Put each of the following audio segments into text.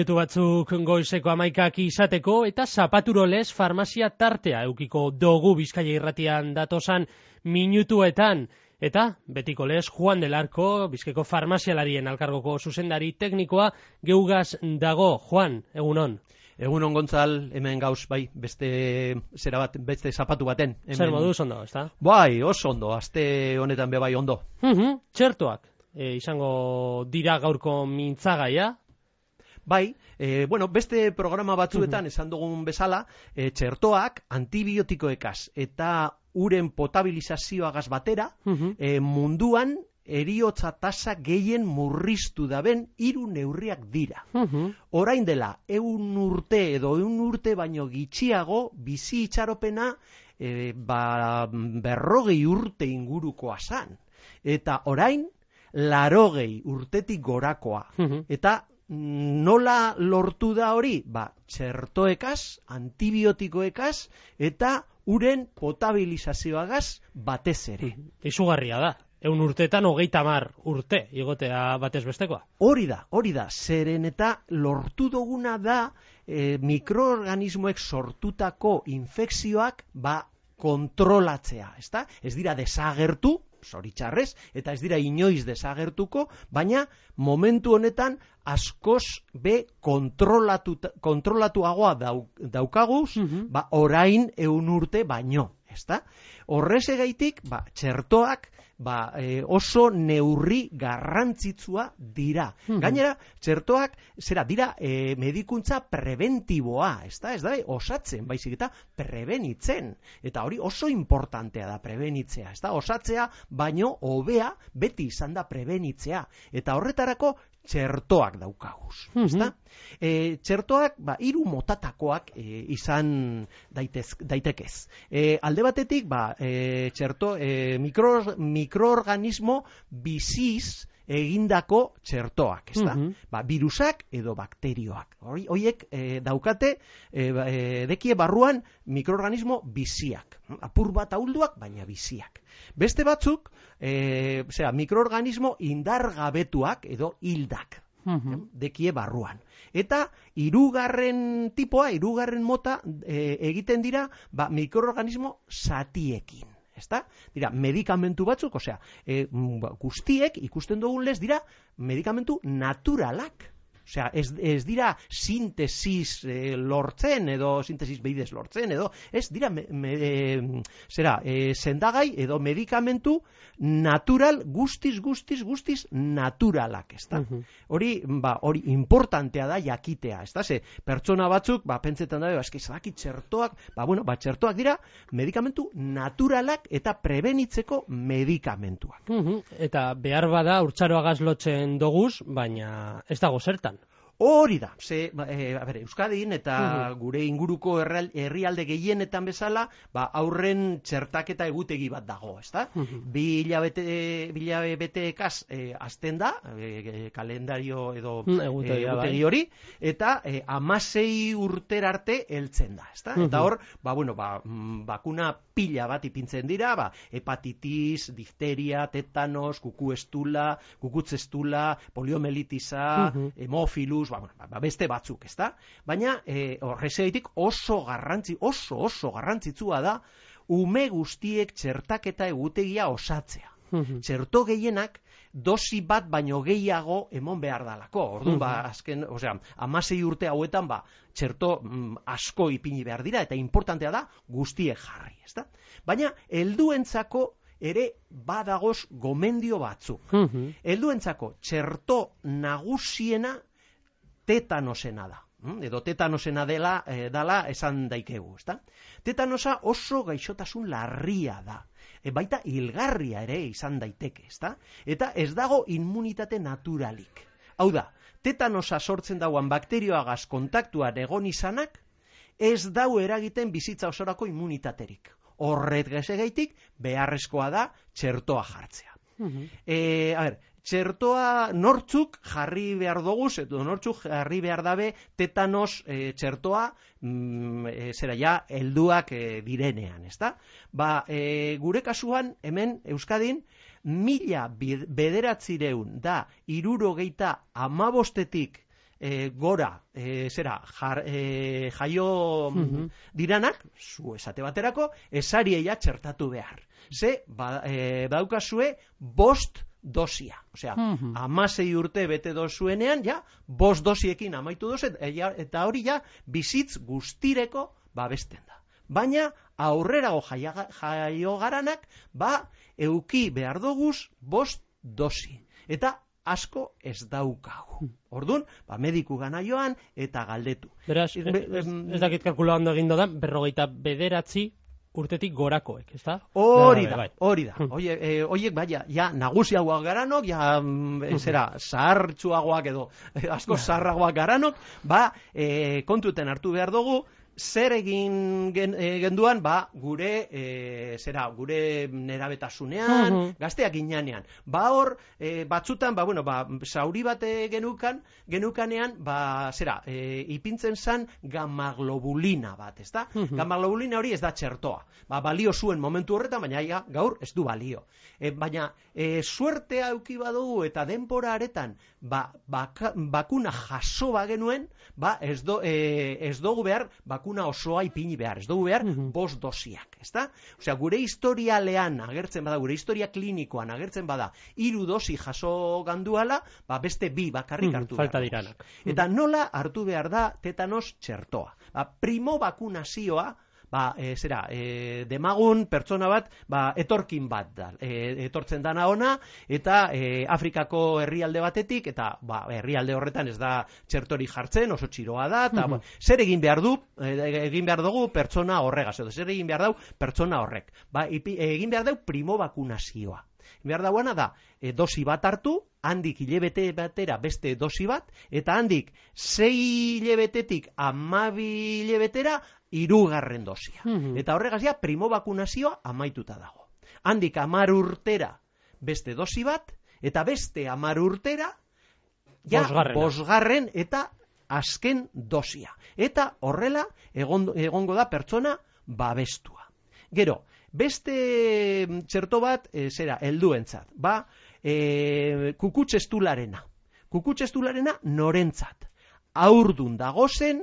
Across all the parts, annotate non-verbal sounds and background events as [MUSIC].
minutu batzuk goizeko amaikak izateko eta zapaturoles farmazia tartea eukiko dogu bizkaia irratian datosan minutuetan. Eta, betiko lez, Juan del Arco, bizkeko farmazialarien alkargoko zuzendari teknikoa, geugaz dago. Juan, egunon. Egun gontzal, hemen gauz, bai, beste zera bat, beste zapatu baten. Hemen... Zer moduz ondo, ez da? Bai, oso ondo, aste honetan be bai ondo. Uh txertuak, e, izango dira gaurko mintzagaia, Bai, e, bueno, beste programa batzuetan esan dugun bezala, e, txertoak antibiotikoekaz eta uren potabilizazioagaz batera, e, munduan eriotza tasa gehien murriztu daben hiru neurriak dira. Orain dela, eun urte edo eun urte baino gitxiago bizi itxaropena e, ba, berrogei urte ingurukoa zan. Eta orain, larogei urtetik gorakoa. Eta nola lortu da hori? Ba, txertoekaz, antibiotikoekaz, eta uren potabilizazioagaz batez ere. Izugarria da. Eun urteetan hogeita mar urte, igotea batez bestekoa. Hori da, hori da. Zeren eta lortu duguna da e, mikroorganismoek sortutako infekzioak ba kontrolatzea, ezta? Ez dira desagertu, zoritxarrez, eta ez dira inoiz desagertuko, baina momentu honetan askoz be kontrolatu, kontrolatuagoa daukaguz, mm ba, orain eun urte baino, ezta? Horrez egaitik, ba, txertoak, ba, e, oso neurri garrantzitsua dira. Gainera, txertoak, zera, dira e, medikuntza preventiboa, ez da, ez da, osatzen, baizik eta prebenitzen. Eta hori oso importantea da prebenitzea, ez da, osatzea, baino hobea beti izan da prebenitzea. Eta horretarako txertoak daukaguz, mm -hmm. txertoak, ba, iru motatakoak e, izan daitez, daitekez. E, alde batetik, ba, e, txerto, e, mikro, mikroorganismo biziz egindako txertoak, ez da? Ba, virusak edo bakterioak. Hori, hoiek e, daukate, e, dekie barruan mikroorganismo biziak. Apur bat ahulduak, baina biziak. Beste batzuk, e, zera, mikroorganismo indargabetuak edo hildak. dekie barruan. Eta hirugarren tipoa, hirugarren mota e, egiten dira ba, mikroorganismo satiekin. Ezta? Dira, medikamentu batzuk, osea, e, guztiek ikusten dugun lez dira medikamentu naturalak. Osea, ez, ez dira sintesis e, lortzen edo sintesis beidez lortzen edo ez dira me, me, e, zera, e, sendagai edo medikamentu natural guztiz guztiz guztiz naturalak, ezta? Hori, ba, hori importantea da jakitea, ezta? Ze pertsona batzuk, ba pentsetan da, ba, eske zaki txertoak, ba bueno, ba txertoak dira medikamentu naturalak eta prebenitzeko medikamentuak. Eta behar bada urtsaroagaz lotzen doguz, baina ez dago zertan. Hori da, ze, e, a ber, Euskadin eta gure inguruko herrialde gehienetan bezala, ba, aurren txertaketa egutegi bat dago, ez da? Bi hilabete, hilabete ekaz e, azten da, e, kalendario edo egutegi, egutegi hori, eta e, amasei urter arte heltzen da, ez da? Eta hor, ba, bueno, ba, bakuna pila bat ipintzen dira, ba, hepatitis, difteria, tetanos, kuku estula, kukutz estula, poliomelitiza, hemofilus, ba, bueno, ba, beste batzuk, ezta? Baina eh oso garrantzi, oso oso garrantzitsua da ume guztiek txertaketa egutegia osatzea. Txerto gehienak dosi bat baino gehiago emon behar dalako. Orduan, ba, azken, osea, amasei urte hauetan, ba, txerto mm, asko ipini behar dira, eta importantea da guztiek jarri, ezta? Baina, helduentzako ere badagoz gomendio batzuk. Helduentzako txerto nagusiena tetanosena da. Mm, edo tetanosena dela, e, dala esan daikegu, ezta? Tetanosa oso gaixotasun larria da. E, baita hilgarria ere izan daiteke, ezta? Eta ez dago immunitate naturalik. Hau da, tetanosa sortzen dauan bakterioagaz kontaktuan egon izanak, ez dau eragiten bizitza osorako immunitaterik. Horret gesegeitik beharrezkoa da txertoa jartzea. E, a ber, txertoa nortzuk jarri behar dugu, edo nortzuk jarri behar dabe tetanos e, txertoa mm, e, zera ja helduak e, direnean, ezta? Ba, e, gure kasuan hemen Euskadin mila bederatzireun da irurogeita amabostetik e, gora, e, zera, jar, e, jaio Mhm. diranak, zu esate baterako, esarieia txertatu behar. Ze, ba, e, badaukazue, bost dosia. Osea, Mhm. amasei urte bete dozuenean, ja, bost dosiekin amaitu dozu, e, eta hori ja, bizitz guztireko babesten da. Baina, aurrerago jaio garanak, ba, euki behar doguz bost dosi. Eta asko ez daukagu. Orduan, ba, mediku gana joan eta galdetu. Beraz, Ez- ez dakit kalkula ondo egin dodan, berrogeita bederatzi urtetik gorakoek, ez da? Hori Bai, da, bai. hori da. Hmm. Oie, e, oiek, baina, ja, nagusiagoak garanok, ja, e, zera, zahartxuagoak edo, e, asko zaharragoak garanok, ba, e, kontuten hartu behar dugu, zer egin gen, e, genduan, ba, gure, e, zera, gure nerabetasunean, Mhm. gazteak inanean. Ba, hor, e, batzutan, ba, bueno, ba, sauri bate genukan, genukanean, ba, zera, e, ipintzen zan gamaglobulina bat, ez da? Mhm. Gamaglobulina hori ez da txertoa. Ba, balio zuen momentu horretan, baina ja, gaur ez du balio. E, baina, e, suertea euki badugu eta denbora aretan, ba, baka, bakuna jaso bagenuen, ba, ez, do, e, ez dugu behar, bakuna osoa ipini behar, ez dugu behar, Mhm. bost dosiak, ez da? Osea, gure historialean agertzen bada, gure historia klinikoan agertzen bada, hiru dosi jaso ganduala, ba, beste bi bakarrik Mhm, hartu falta behar dugu. diranak. Eta nola hartu behar da tetanos txertoa. Ba, primo bakunazioa, ba, e, zera, e, demagun pertsona bat, ba, etorkin bat da, e, etortzen dana ona, eta e, Afrikako herrialde batetik, eta ba, herrialde horretan ez da txertori jartzen, oso txiroa da, eta Mhm. ba, zer egin behar du, e, egin behar dugu pertsona horregaz, edo zer egin behar dau pertsona horrek. Ba, ipi, egin behar dau primo bakunazioa. Behar dauana da, e, dosi bat hartu, handik hilebete batera beste dosi bat, eta handik sei hilebetetik amabi hilebetera irugarren dosia. Mhm. Eta horregaz ja, primo bakunazioa amaituta dago. Handik amar urtera beste dosi bat, eta beste amar urtera ja, Bosgarrena. bosgarren eta azken dosia. Eta horrela egon, egongo da pertsona babestua. Gero, beste mm, txerto bat, e, zera, helduentzat. Ba, e, kukutxestularena. Kukutxestularena norentzat. Aurdun dagozen,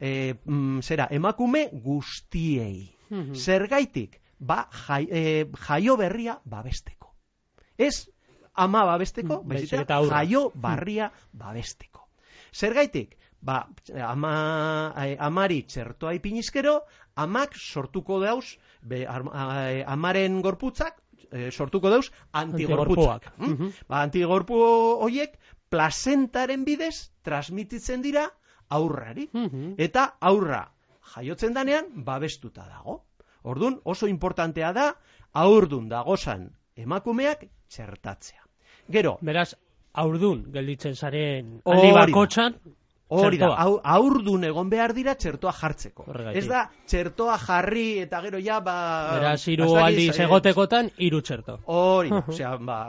e, mm, zera, emakume guztiei. Mhm. Zergaitik, ba, jai, e, jaio berria babesteko. Ez ama babesteko, Mm, baizik baizik eta haurra. jaio barria babesteko. Zergaitik, ba, ama, eh, amari txertoa ipinizkero, amak sortuko dauz, be, amaren gorputzak, eh, sortuko dauz antigorputzak. Antigorpuak. Mm? Mhm. Ba, antigorpu hoiek plazentaren bidez transmititzen dira aurrari. Mhm. Eta aurra jaiotzen danean babestuta dago. Ordun oso importantea da aurdun dagozan emakumeak txertatzea. Gero, Beraz, aurdun gelditzen zaren aldi bakotxan, hori da, aurdun egon behar dira txertoa jartzeko. Horregatik. Ez da, txertoa jarri eta gero ja, ba... beraz, hiru ez dakit, aldiz eh, egotekotan, hiru txerto. Hori, da, osea, ba,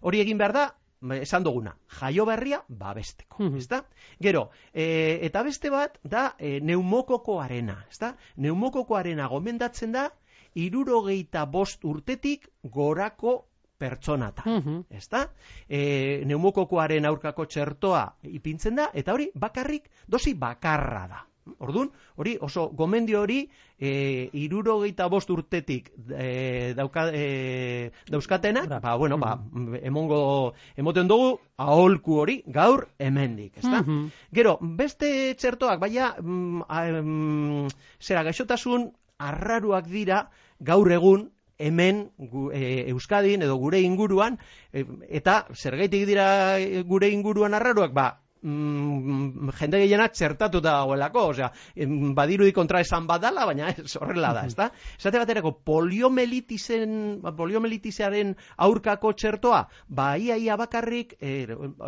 hori egin behar da, ba, esan duguna, jaio berria babesteko, Mhm. ezta? Gero, e, eta beste bat da e, neumokokoarena, ezta? Neumokokoarena gomendatzen da irurogeita bost urtetik gorako pertsonatan. Mhm. Ezta? E, neumokokoaren aurkako txertoa ipintzen da, eta hori bakarrik, dosi bakarra da. Ordun, hori oso gomendio hori e, irurogeita bost urtetik e, dauka, e, dauzkatenak, ba, bueno, ba, emongo, emoten dugu aholku hori gaur hemendik, ezta? Mhm. Gero, beste txertoak, baina, mm, a, mm, zera, gaixotasun arraruak dira gaur egun hemen gu, e, Euskadin edo gure inguruan, e, eta zergaitik dira e, gure inguruan arraruak, ba, mm, jende gehiena txertatuta dagoelako, osea, badirudi kontra esan badala, baina ez horrela da, ezta? Esate baterako poliomelitisen, poliomelitisearen aurkako txertoa, ba, ia, ia bakarrik, e,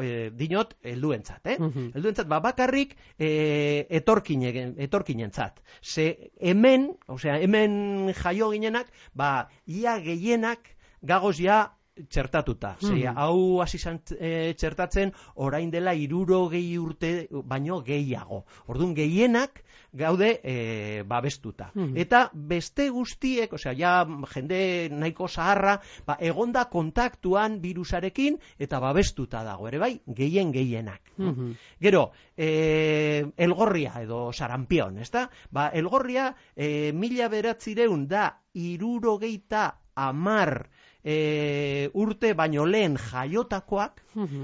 e, dinot, helduentzat, eh? Helduentzat, ba, bakarrik e, etorkine, etorkinentzat. Ze hemen, osea, hemen jaio ginenak, ba, ia gehienak gagoz ja txertatuta. Zei, Mhm. hau hasi zan e, txertatzen orain dela irurogei urte baino gehiago. Orduan gehienak gaude e, babestuta. Mhm. Eta beste guztiek, osea, ja jende nahiko zaharra, ba, egonda kontaktuan virusarekin eta babestuta dago, ere bai, gehien gehienak. Mhm. Gero, e, elgorria edo sarampion, ezta? Ba, elgorria e, mila beratzireun da irurogeita amar e, urte baino lehen jaiotakoak,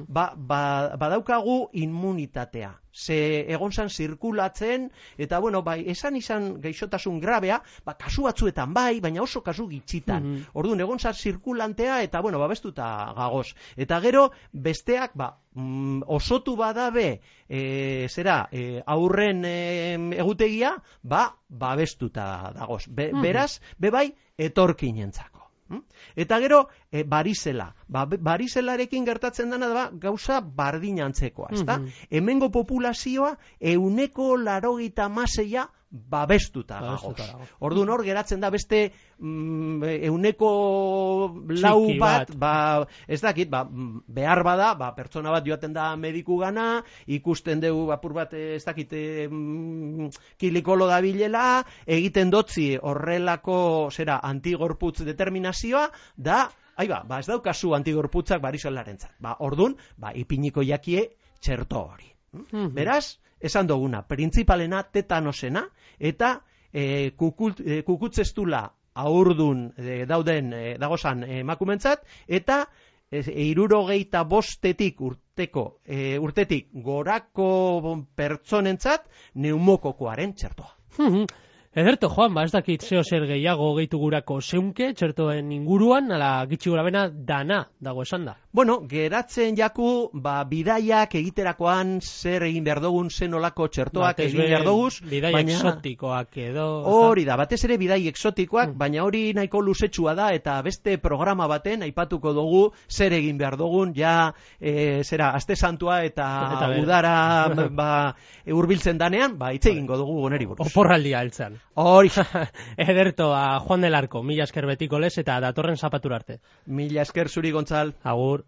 ba, ba, badaukagu immunitatea. Ze egon zan zirkulatzen, eta bueno, bai, esan izan gaixotasun grabea, ba, kasu batzuetan bai, baina oso kasu gitxitan. Mhm. Orduan, egon zan zirkulantea, eta bueno, babestuta gagoz. Eta gero, besteak, ba, mm, osotu badabe, e, zera, e, aurren e, egutegia, ba, babestuta dagoz. Be, Mhm. Beraz, bebai, etorkinentzako. Hm? Eta gero, e, barizela. Ba, barizelarekin gertatzen dena da gauza bardinantzekoa, ezta? Mhm. Hemengo populazioa euneko larogita maseia babestuta gagoz. Babestuta dago. Orduan hor geratzen da beste mm, euneko lau bat, bat. ba, ez dakit, ba, mm, behar bada, ba, pertsona bat joaten da mediku gana, ikusten dugu apur bat, ez dakit, mm, kilikolo da bilela, egiten dotzi horrelako, zera, antigorputz determinazioa, da, Ai ba, ba ez daukazu antigorputzak barizolarentzat. Ba, ordun, ba, ipiniko jakie txerto hori. Mhm. Beraz, esan duguna, printzipalena tetanosena, eta e, kukult, e, kukutzestula aurdun e, dauden e, dagozan emakumentzat, eta e, irurogeita bostetik urteko, e, urtetik gorako pertsonentzat neumokokoaren txertoa. Ederto, Juan, ba, ez dakit zeo zer gehiago gehitu gurako zeunke, txertoen inguruan, ala gitxi gura bena dana dago esan da. Bueno, geratzen jaku, ba, bidaiak egiterakoan zer egin behar dugun, zen olako txertoak Batez egin be, behar duguz, Bidai exotikoak edo... Hori da, batez ere bidai exotikoak, Mm. baina hori nahiko luzetsua da eta beste programa baten aipatuko dugu zer egin behar dugun, ja, e, zera, aste santua eta, [LAUGHS] Eta udara [LAUGHS] ba, hurbiltzen danean, ba, hitz egingo dugu goneri buruz. Oporraldia heltzan. Hori, [LAUGHS] Ederto, a Juan del Arco, mila esker betiko lez eta datorren zapatura arte. mila esker zuri gontzal. Agur.